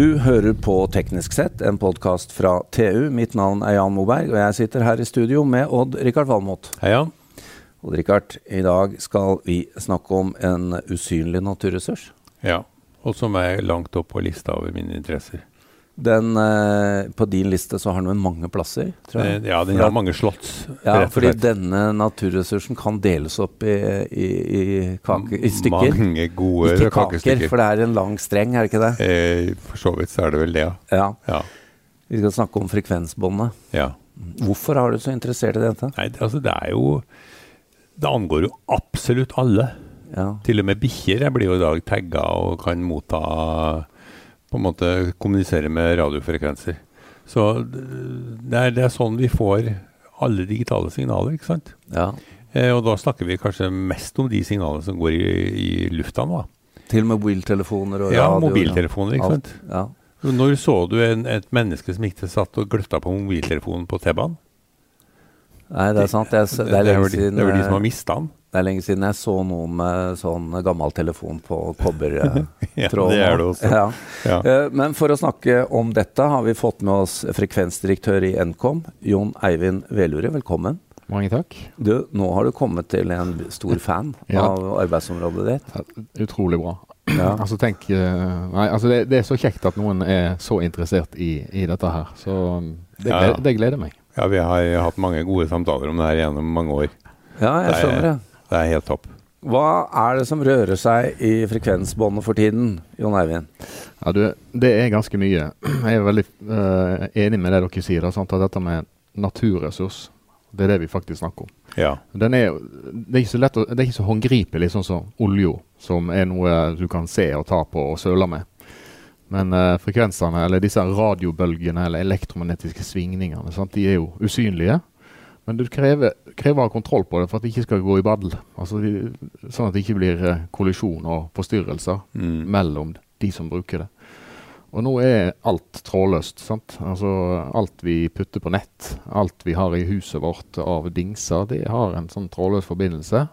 Du hører på Teknisk sett, en podkast fra TU. Mitt navn er Jan Moberg, og jeg sitter her i studio med Odd-Rikard Valmot. Hei, Jan. Odd-Rikard, i dag skal vi snakke om en usynlig naturressurs. Ja, og som er langt opp på lista over mine interesser. Den, eh, på din liste så har den mange plasser, tror jeg. Ja, den har mange slott. Ja, fordi denne naturressursen kan deles opp i, i, i, kake, i stykker. Mange gode Ikke kaker, kakestykker. for det er en lang streng, er det ikke det? Eh, for så vidt så er det vel det, ja. Ja. Vi skal snakke om frekvensbåndet. ja. Hvorfor har du så interessert i dette? Nei, det, altså det er jo Det angår jo absolutt alle. Ja. Til og med bikkjer blir jo i dag tagga og kan motta På en måte kommunisere med radiofrekvenser. Så det er, det er sånn vi får alle digitale signaler, ikke sant? ja. Eh, og da snakker vi kanskje mest om de signalene som går i, i lufta nå. Til og med mobiltelefoner og Ja, radio. mobiltelefoner, ikke sant. Ja. Når så du en, et menneske som ikke satt og gløtta på mobiltelefonen på T-banen? Nei, det er sant. Det, er det, er lenge de, siden, det er vel de som har eh, mista den. Det er lenge siden jeg så noen med sånn gammel telefon på kobbertråden. Ja, det er det også. Ja. Ja. Eh, Men for å snakke om dette har vi fått med oss frekvensdirektør i Nkom, Jon Eivind Velure. Velkommen. Mange takk. Du, nå har du kommet til en stor fan Ja. av arbeidsområdet ditt. Ja, Utrolig bra. Ja. Altså tenk eh, Nei, altså det, det er så kjekt at noen er så interessert i, i dette her. Så um, det, gleder, det gleder meg. Ja, vi har hatt mange gode samtaler om det her gjennom mange år. Ja, jeg er- skjønner det. Det er helt topp. Hva er det som rører seg i frekvensbåndet for tiden, Jon Eivind? Ja, du, det er ganske mye. Jeg er veldig uh, enig med det dere sier. Da, sant? At dette med naturressurs, det er det vi faktisk snakker om. Ja. Den er, det er ikke så lett å, det er ikke så håndgripelig sånn som olja, som er noe du kan se og ta på og søle med. Men uh, frekvensene, eller disse radiobølgene eller elektromagnetiske svingningene, sant? de er jo usynlige. Men du krever, krever kontroll på det for at det ikke skal gå i badel. Altså, sånn at det ikke blir eh, kollisjon og forstyrrelser Mm. mellom de som bruker det. Og nå er alt trådløst. sant? Altså Alt vi putter på nett, alt vi har i huset vårt av dingser, det har en sånn trådløs forbindelse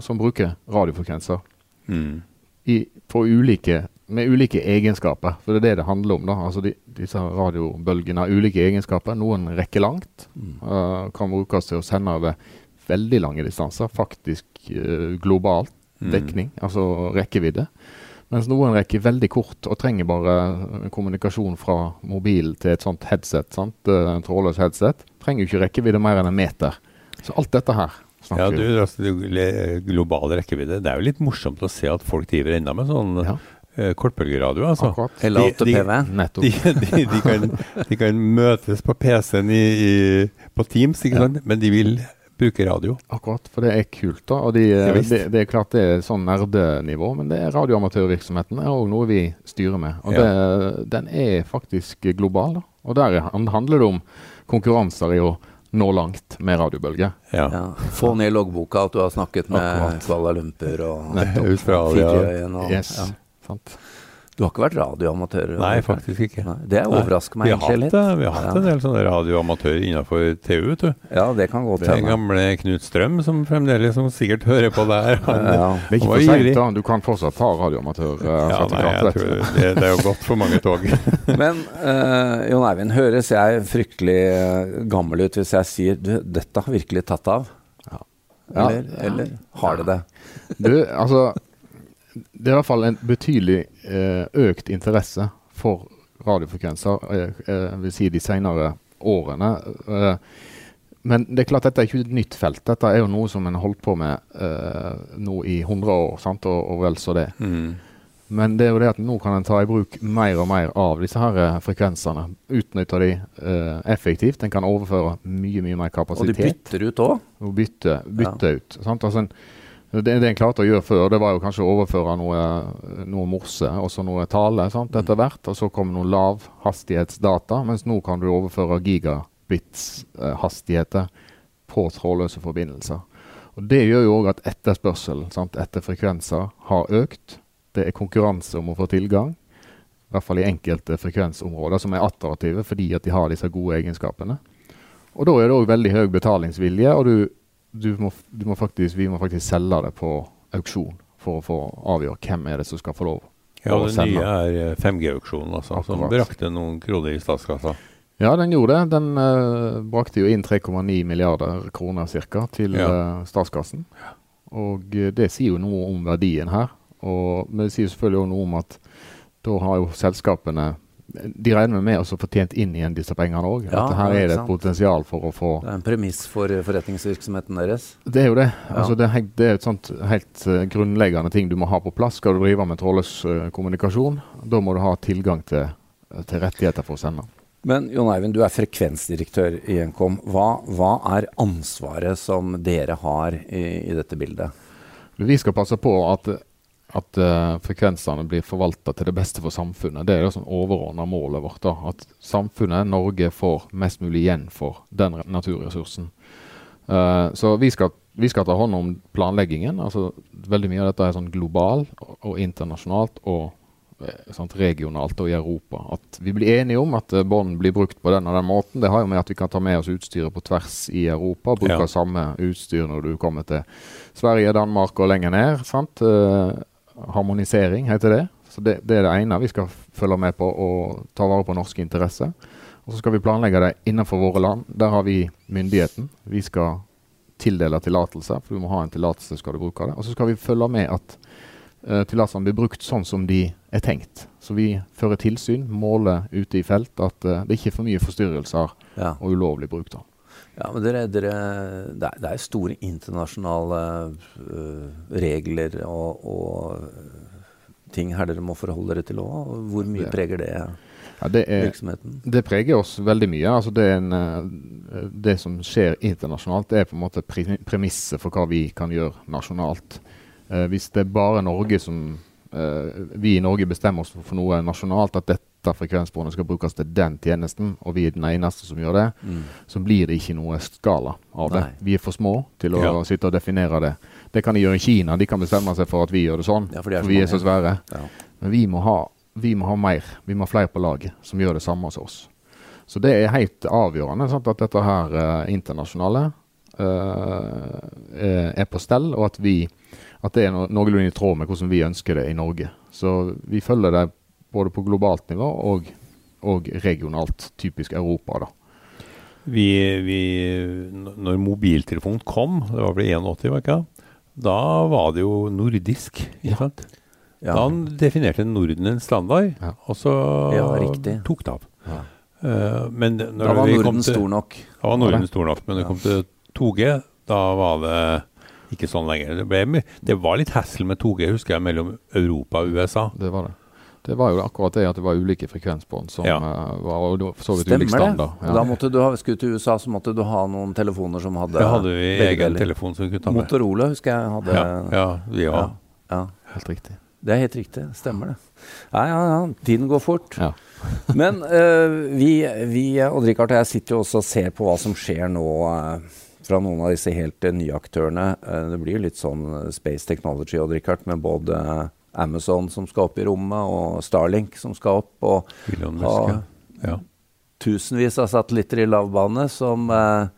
som bruker radiofrekvenser Mm. i, for ulike, med ulike egenskaper. For det er det det handler om. da, altså de, Disse radiobølgene har ulike egenskaper. Noen rekker langt. Uh, kan brukes til å sende over veldig lange distanser. Faktisk eh, globalt Mm. dekning, altså rekkevidde. Mens noen rekker veldig kort og trenger bare eh, kommunikasjon fra mobil til et sånt headset. sant? En trådløs headset. Trenger jo ikke rekkevidde mer enn en meter. Så alt dette her Ja, du, altså, global rekkevidde. Det er jo litt morsomt å se at folk driver ennå med sånn Ja, kortbølgeradio. Altså. akkurat. Eller ATPV? Nettopp. De, de, de, kan, de kan møtes på PC-en i, i, på Teams, ikke Ja. sant? men de vil bruke radio. Akkurat, for det er kult. da, og de, Ja, det, det er klart det er sånn nerdenivå, men det er radioamatørvirksomheten er òg noe vi styrer med. Og Ja. det, den er faktisk global. da, Og der handler det om konkurranser i å nå langt med radiobølger. Ja. Ja. Få ned loggboka at du har snakket med Akkurat. Kuala Lumpur og Australia. Fiji-øyene. og- Yes, Ja. Sant? Du har ikke vært radioamatør? Nei, faktisk ikke. Nei, det overrasker meg egentlig litt. vi har hatt Ja. en del sånne radioamatører innenfor TU. vet du. Ja, det kan godt til Den gamle Knut Strøm som fremdeles som sikkert hører på der. Han, Ja. Det er ikke for seint, da. Du kan fortsatt ta Ja, nei, jeg tror det, det er jo godt for mange tog. Men uh, Jon Eivind, høres jeg fryktelig eh, gammel ut hvis jeg sier du, dette har virkelig tatt av? Ja. Eller, Ja. eller har det det? Du, altså Det er i hvert fall en betydelig eh, økt interesse for radiofrekvenser, eh, eh, vil si de senere årene. Eh, men det er klart dette er ikke et nytt felt. Dette er jo noe som en har holdt på med eh, nå i 100 år, sant? Og, og vel så det. Mm. Men det er jo det at nå kan en ta i bruk mer og mer av disse her frekvensene. Utnytte de eh, effektivt. En kan overføre mye mye mer kapasitet. Og de bytter ut òg? og bytte, ja. ut. Sant? Altså en, det, det en klarte å gjøre før, det var jo kanskje å overføre noe, noe morse og så noe tale sant? etter hvert. Og så kom noen lavhastighetsdata, mens nå kan du overføre gigabits-hastigheter på trådløse forbindelser. Og Det gjør jo òg at etterspørselen etter frekvenser har økt. Det er konkurranse om å få tilgang, i hvert fall i enkelte frekvensområder som er attraktive fordi at de har disse gode egenskapene. Og da er det òg veldig høy betalingsvilje, og du, du må, du må faktisk, vi må faktisk selge det på auksjon for å få avgjøre hvem er det som skal få lov Ja, det nye er 5G-auksjonen, altså, som brakte noen kroner i statskassa. Ja, den gjorde det. Den uh, brakte jo inn 3,9 milliarder kroner cirka til Ja. uh, statskassen. Og uh, det sier jo noe om verdien her. Og, men det sier selvfølgelig også noe om at da har jo selskapene De regner med å få tjent inn igjen disse pengene òg. Ja, her er det et potensial for å få Det er en premiss for eh, forretningsvirksomheten deres. Det er jo det. Ja. Altså, det, er det er et sånt helt eh, grunnleggende ting du må ha på plass. Skal du drive med trådløs eh, kommunikasjon, da må du ha tilgang til, til rettigheter for å sende. Men Jon Eivind, du er frekvensdirektør i Nkom. Hva, hva er ansvaret som dere har i, i dette bildet? Vi skal passe på at, at uh, frekvensene blir forvalta til det beste for samfunnet. Det er det som overordner målet vårt. da, At samfunnet, Norge, får mest mulig igjen for den naturressursen. Uh, så vi skal, vi skal ta hånd om planleggingen. altså Veldig mye av dette er sånn global og, og internasjonalt og eh, regionalt og i Europa. At vi blir enige om at bånd blir brukt på den og den måten. Det har jo med at vi kan ta med oss utstyret på tvers i Europa. Bruke Ja. samme utstyr når du kommer til Sverige, Danmark og lenger ned. sant? Eh, harmonisering heter det. Så det, det er det ene vi skal følge med på og ta vare på norske interesser. Og så skal vi planlegge det innenfor våre land. Der har vi myndigheten. Vi skal tildele tillatelser, for du må ha en tillatelse skal du bruke det. Og så skal vi følge med at uh, tillatelsene blir brukt sånn som de er tenkt. Så vi fører tilsyn, måler ute i felt at uh, det ikke er for mye forstyrrelser Ja, og ulovlig bruk. da. Ja men dere, dere, det, er, det er store internasjonale uh, regler og, og øh, ting her dere må forholde dere til òg. Hvor mye Det- preger det Ja, det er? Det preger oss veldig mye. Altså det, er en, eh, det som skjer internasjonalt, det er på en måte pre- premisset for hva vi kan gjøre nasjonalt. Eh, hvis det er bare Norge som Vi i Norge bestemmer oss for noe nasjonalt, at dette frekvensbåndet skal brukes til den tjenesten, og vi er den eneste som gjør det, Mm. så blir det ikke noe skala av det. Nei. Vi er for små til å Ja. sitte og definere det. Det kan de gjøre i Kina. De kan bestemme seg for at vi gjør det sånn. Ja, for de er for vi er så svære. Ja. Men vi må, ha, vi må ha mer. Vi må ha flere på laget som gjør det samme hos oss. Så det er helt avgjørende sant, at dette her eh, internasjonale eh, er på stell, og at, vi, at det er no noenlunde i tråd med hvordan vi ønsker det i Norge. Så vi følger det både på globalt nivå og, og regionalt, typisk Europa. da. Vi, vi, når mobiltelefonen kom, det var vel i 81, var ikke det? Da var det jo nordisk. ikke sant? Ja. Da definerte Norden en standard, Ja. og så Ja, tok det av. Ja. Eh, men når Da var vi kom Norden til, stor nok. Da var Norden stor nok, men når det kom til 2G, da var det ikke sånn lenger. Det, ble, det var litt hassle med 2G, husker jeg, mellom Europa og USA. Det var det. Det var jo akkurat det at det var ulike frekvensbånd som Ja. eh, var og det var for så vidt Stemmer ulik det? standard. Og Da måtte du ha, skulle til USA, så måtte du ha noen telefoner som hadde Da hadde vi egen telefon som vi kunne ta med. Motorola husker jeg hadde Ja, ja, vi ja, ja. Helt riktig. Det er helt riktig. Stemmer det. Ja, ja, ja. Tiden går fort. Ja. Men uh, vi, vi, Odd-Rikard og jeg sitter jo også og ser på hva som skjer nå eh, fra noen av disse helt eh, nye aktørene. Eh, det blir jo litt sånn eh, Space Technology, Odd-Rikard, med både Amazon som skal opp i rommet, og Starlink som skal opp, og Elon ha Musk, ja. ja. tusenvis av satellitter i lavbane som eh,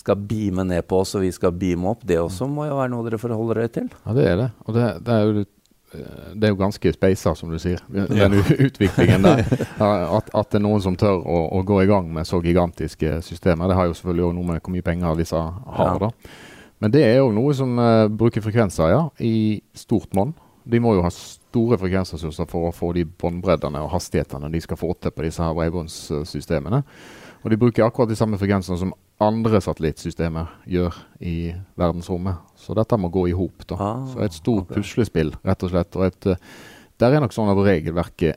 skal beame ned på oss, og vi skal beame opp. Det også må jo være noe dere forholder dere til. Ja, det er det. Og det, det er jo litt- det er jo ganske speisa, som du sier, den ja. utviklingen der. At, at det er noen som tør å, å gå i gang med så gigantiske systemer. Det har jo selvfølgelig også noe med hvor mye penger disse har. Ja. da. Men det er jo noe som uh, bruker frekvenser, ja, i stort monn. De må jo ha store frekvensressurser for å få de båndbreddene og hastighetene de skal få til på disse her bredbåndssystemene. Og de bruker akkurat de samme frekvensene som andre satellittsystemer gjør i verdensrommet. Så dette må gå i hop. Ah, Så et stort okay. puslespill, rett og slett. Og et, eh, der er nok sånn at regelverket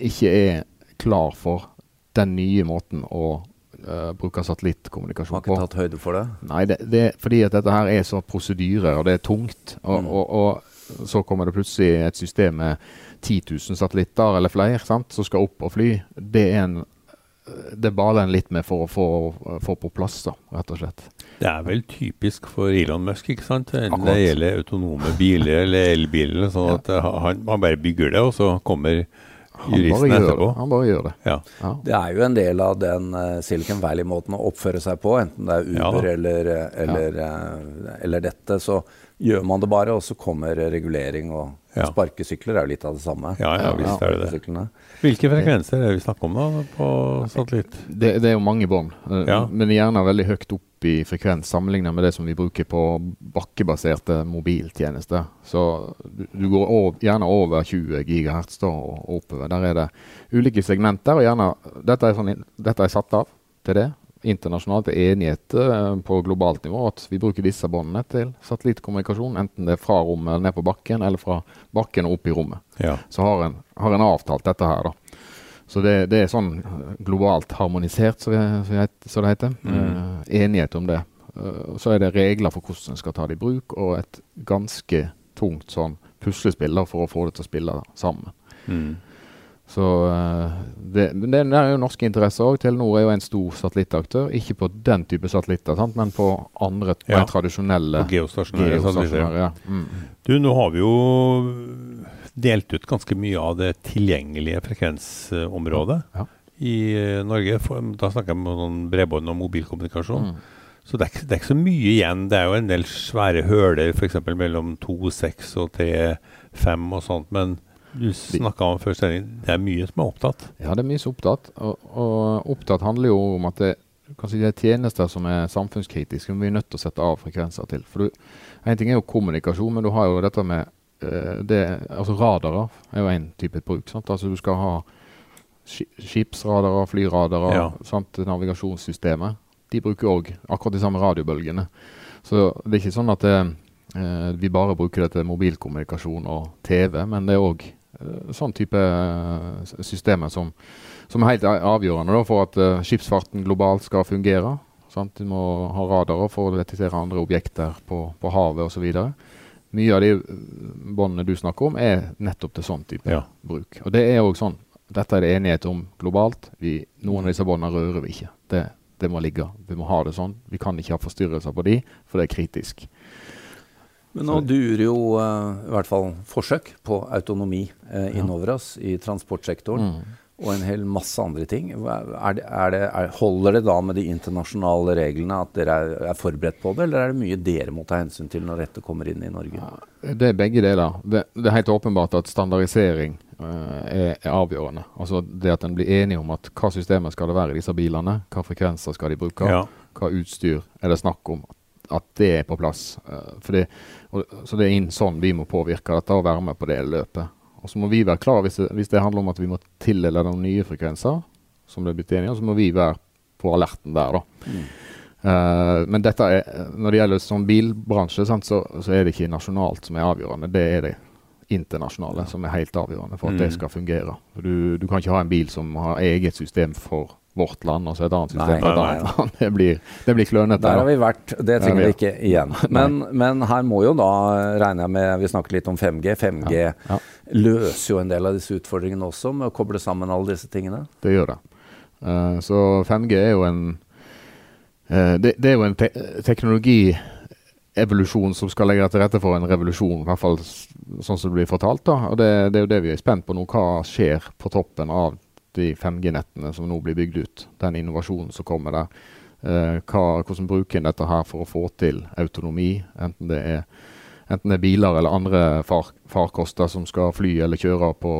ikke er klar for den nye måten å uh, bruke Har satellittkommunikasjon ikke på. tatt høyde for det. Nei, det, det, fordi at dette her er så prosedyre, og det er tungt. Og, Mm. og, og så kommer det plutselig et system med 10 000 satellitter eller flere sant, som skal opp og fly. Det er en det baler en litt med for å få, få på plass, da, rett og slett. Det er vel typisk for Elon Musk, ikke sant? Enten Akkurat. det gjelder autonome biler eller elbiler. Sånn Ja. at eh, han, han bare bygger det, og så kommer Han juristen gjør etterpå. det. han bare gjør det. Ja. Ja. Det er jo en del av den eh, Silicon Valley-måten å oppføre seg på, enten det er Uber eller, eh, eller, eh, eller dette. Så gjør man det bare, og så kommer regulering og Ja. Sparkesykler er jo litt av det samme. Ja, ja, visst er det det. Hvilke frekvenser er det vi snakker om da på satellitt? Det, det er jo mange bånd, eh, Ja. men gjerne veldig høyt opp i frekvens sammenlignet med det som vi bruker på bakkebaserte mobiltjenester. Så du, du går over, gjerne over 20 GHz da, og oppover. Der er det ulike segmenter, og gjerne Dette er, sånn, dette er satt av til det. Internasjonalt er enighet eh, på globalt nivå at vi bruker disse båndene til satellittkommunikasjon, enten det er fra rommet eller ned på bakken, eller fra bakken og opp i rommet Ja. så har en, har en avtalt dette her. da. Så det, det er sånn eh, globalt harmonisert, så, vi, så, det heter. Eh, enighet om det. Så er det regler for hvordan en skal ta det i bruk, og et ganske tungt sånn puslespill for å få det til å spille sammen. Mm. Så eh, det, det, er jo norske interesser òg. Telenor er jo en stor satellittaktør. Ikke på den type satellitter, sant? men på andre Ja. tradisjonelle på geostasjonære geostasjonære. Ja. Mm. Du, nå har vi jo delt ut ganske mye av det tilgjengelige frekvensområdet Ja. i eh, Norge. For, da snakker jeg om sånn bredbånd og mobilkommunikasjon. Mm. Så det er, det er ikke så mye igjen. Det er jo en del svære høler f.eks. mellom 2, 6 og 3, 5 og sånt. Men du snakka om før sending, det er mye som er opptatt. Ja, det er mye som er opptatt. Og, og opptatt handler jo om at det, si det er tjenester som er samfunnskritiske, som vi er nødt til å sette av frekvenser til. For du, En ting er jo kommunikasjon, men du har jo dette med eh, det, altså Radarer er jo en type bruk. sant? Altså Du skal ha ski- skipsradarer, flyradarer, Ja. sant? navigasjonssystemet. De bruker òg akkurat de samme radiobølgene. Så det er ikke sånn at det, eh, vi bare bruker det til mobilkommunikasjon og TV, men det er òg eh, sånn type eh, systemer som, som er helt avgjørende da, for at uh, skipsfarten globalt skal fungere. Sant? Du må ha radarer for å detektere andre objekter på, på havet osv. Mye av de eh, båndene du snakker om, er nettopp til sånn type Ja. bruk. Og det er også sånn. Dette er det enighet om globalt. Vi, noen av disse båndene rører vi ikke. Det, det må ligge. Vi må ha det sånn. Vi kan ikke ha forstyrrelser på de, for det er kritisk. Men nå durer jo uh, i hvert fall forsøk på autonomi Ja. innover oss i transportsektoren. Mm. Og en hel masse andre ting. Er det, er det, er, holder det da med de internasjonale reglene at dere er, er forberedt på det, eller er det mye dere må ta hensyn til når dette kommer inn i Norge? Det er begge deler. Det, det er helt åpenbart at standardisering uh, er, er avgjørende. Altså det at en blir enig om at hva systemet skal det være i disse bilene, hva frekvenser skal de bruke, Ja. hva utstyr er det snakk om. At det er på plass. Eh, det, og, så det er inn sånn vi må påvirke dette og være med på det løpet. Og så må vi være klar hvis det, hvis det handler om at vi må tildele noen nye frekvenser, som det er blitt enige om, så må vi være på alerten der, da. Mm. Uh, men dette er, når det gjelder sånn bilbransje, sant, så, så er det ikke nasjonalt som er avgjørende. Det er det internasjonale som er helt avgjørende for at det Mm. skal fungere. Du, du kan ikke ha en bil som har eget system for vårt land, og så et annet system Nei, nei, nei. Det blir, det blir klønete. Der har vi vært, det trenger vi ikke igjen. Men, men her må jo da, regner jeg med, vi snakker litt om 5G. 5G Ja, ja. løser jo en del av disse utfordringene også, med å koble sammen alle disse tingene. Det gjør det. Eh, så 5G er jo en eh, det, det er jo en te teknologievolusjon som skal legge til rette for en revolusjon, i hvert fall sånn som det blir fortalt. da, og det, det er jo det vi er spent på nå. Hva skjer på toppen av de 5G-nettene som nå blir bygd ut? Den innovasjonen som kommer der. Eh, hva, hvordan bruker en dette her for å få til autonomi, enten det er Enten det er biler eller andre far, farkoster som skal fly eller kjøre på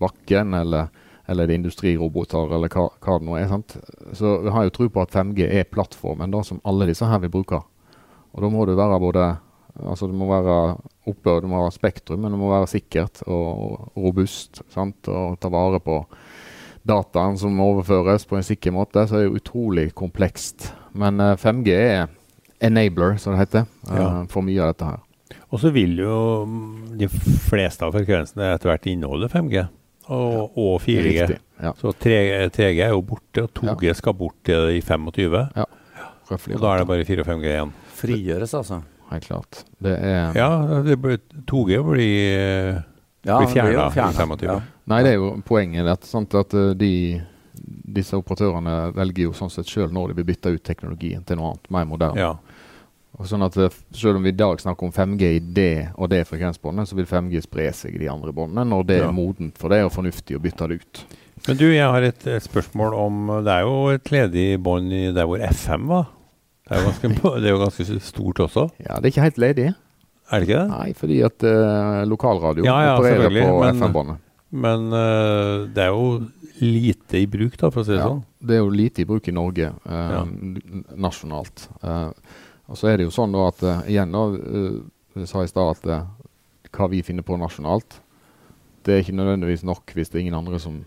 bakken, eller, eller det er industriroboter, eller hva, hva det nå er. sant? Så vi har jo tro på at 5G er plattformen da, som alle disse her vil bruke. Og da må det være både Altså det må være oppe, det må være spektrum, men det må være sikkert og, og robust. sant? Og ta vare på dataen som overføres på en sikker måte. Så er det utrolig komplekst. Men eh, 5G er enabler, som det heter, eh, Ja. for mye av dette her. Og så vil jo mm, de fleste av frekvensene etter hvert inneholde 5G og, og 4G. Riktig. Ja. Så 3G, 3G er jo borte, og 2G skal bort til i 25. Røffelig. Og da er det bare 4 og 5G igjen. Frigjøres, altså. Helt klart. Det er Ja, det blir, 2G blir eh, Ja, Blir det fjernet i fjernet, 25. Nei, det er jo poenget at, sant, at eh, de, disse operatørene velger jo sånn sett sjøl når de vil bytte ut teknologien til noe annet, mer moderne. Ja. Og sånn at eh, Selv om vi i dag snakker om 5G i det og det frekvensbåndet, så vil 5G spre seg i de andre båndene når det Ja. er modent for det og fornuftig å bytte det ut. Men du, jeg har et, et spørsmål om Det er jo et ledig bånd der hvor FM var. Det er ganske, det er jo ganske stort også. Ja, Det er ikke helt ledig. Er det ikke det? Nei, fordi at uh, lokalradio Ja, ja, opererer på FM-båndet. Men uh, det er jo lite i bruk, da, for å si det Ja, sånn. det er jo lite i bruk i Norge uh, Ja. nasjonalt. Uh, og så er det jo sånn da at igjen da, jeg sa i stad at hva vi finner på nasjonalt, det er ikke nødvendigvis nok hvis det er ingen andre som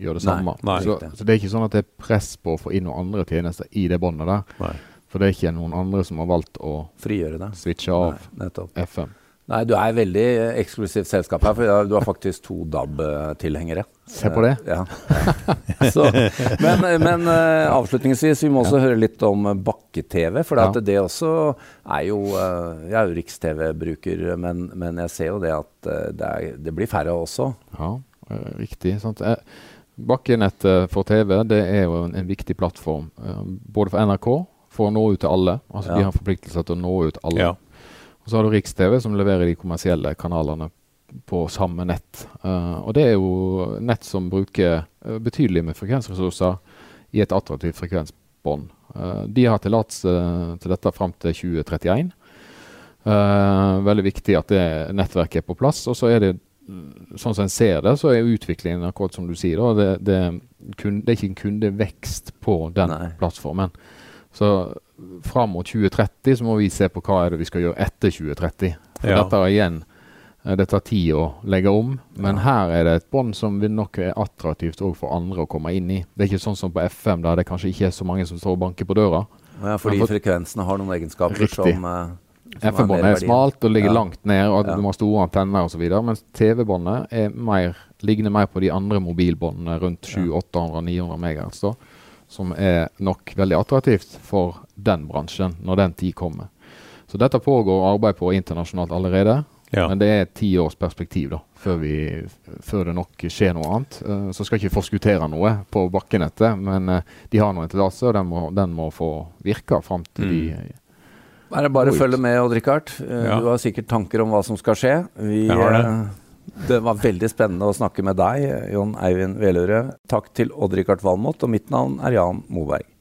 gjør det samme. nei. så, Riktig. så det er ikke sånn at det er press på å få inn noen andre tjenester i det båndet der. Nei. For det er ikke noen andre som har valgt å Frigjøre det. switche av Nei. FM. Nei, du er veldig eksklusivt selskap her, for du har faktisk to DAB-tilhengere. Se på det. Eh, Ja. Så, men men eh, avslutningsvis, vi må også høre litt om bakke-TV. For Ja. det også er jo eh, Jeg er jo Riks-TV-bruker, men, men jeg ser jo det at det, er, det blir færre også. Ja, riktig. Sant? Bakkenettet for TV det er jo en, en viktig plattform. både for NRK, for å nå ut til alle. Altså Ja. De har forpliktelse til å nå ut alle. Ja. Og så har du Riks-TV, som leverer de kommersielle kanalene på samme nett. Uh, og det er jo nett som bruker eh, betydelig med frekvensressurser i et attraktivt frekvensbånd. Uh, de har tillatelse til dette fram til 2031. Eh, veldig viktig at det nettverket er på plass. Og så er det mm, sånn som en ser det, så er utviklingen akkurat som du sier. Da, det, det, kun, det er ikke en kundevekst på den Nei. plattformen. Så fram mot 2030 så må vi se på hva er det vi skal gjøre etter 2030. For Ja. dette er igjen eh, det tar tid å legge om, men her er det et bånd som vil nok er attraktivt òg for andre å komme inn i. Det er ikke sånn som på FM, der det kanskje ikke er så mange som står og banker på døra. Ja, fordi for- frekvensene har noen egenskaper Riktig. som, eh, som FM-båndet er smalt og ligger Ja. langt ned, og Ja. du må ha store antenner osv. Mens TV-båndet ligner mer, på de andre mobilbåndene rundt 700-800-900 MHz, da, som er nok veldig attraktivt for den bransjen når den tid kommer. Så dette pågår arbeid på internasjonalt allerede. Ja. Men det er et tiårsperspektiv perspektiv da, før, vi, før det nok skjer noe annet. Uh, så skal ikke forskuttere noe på bakkenettet, men uh, de har nå en tillatelse, og den må, den må få virke fram til Mm. de Er det bare å følge med, Odd-Rikard. Uh, Ja. Du har sikkert tanker om hva som skal skje. Vi, Jeg har det. Det var veldig spennende å snakke med deg, Jon Eivind Veløre. Takk til Odd-Rikard Valmot, og mitt navn er Jan Moberg.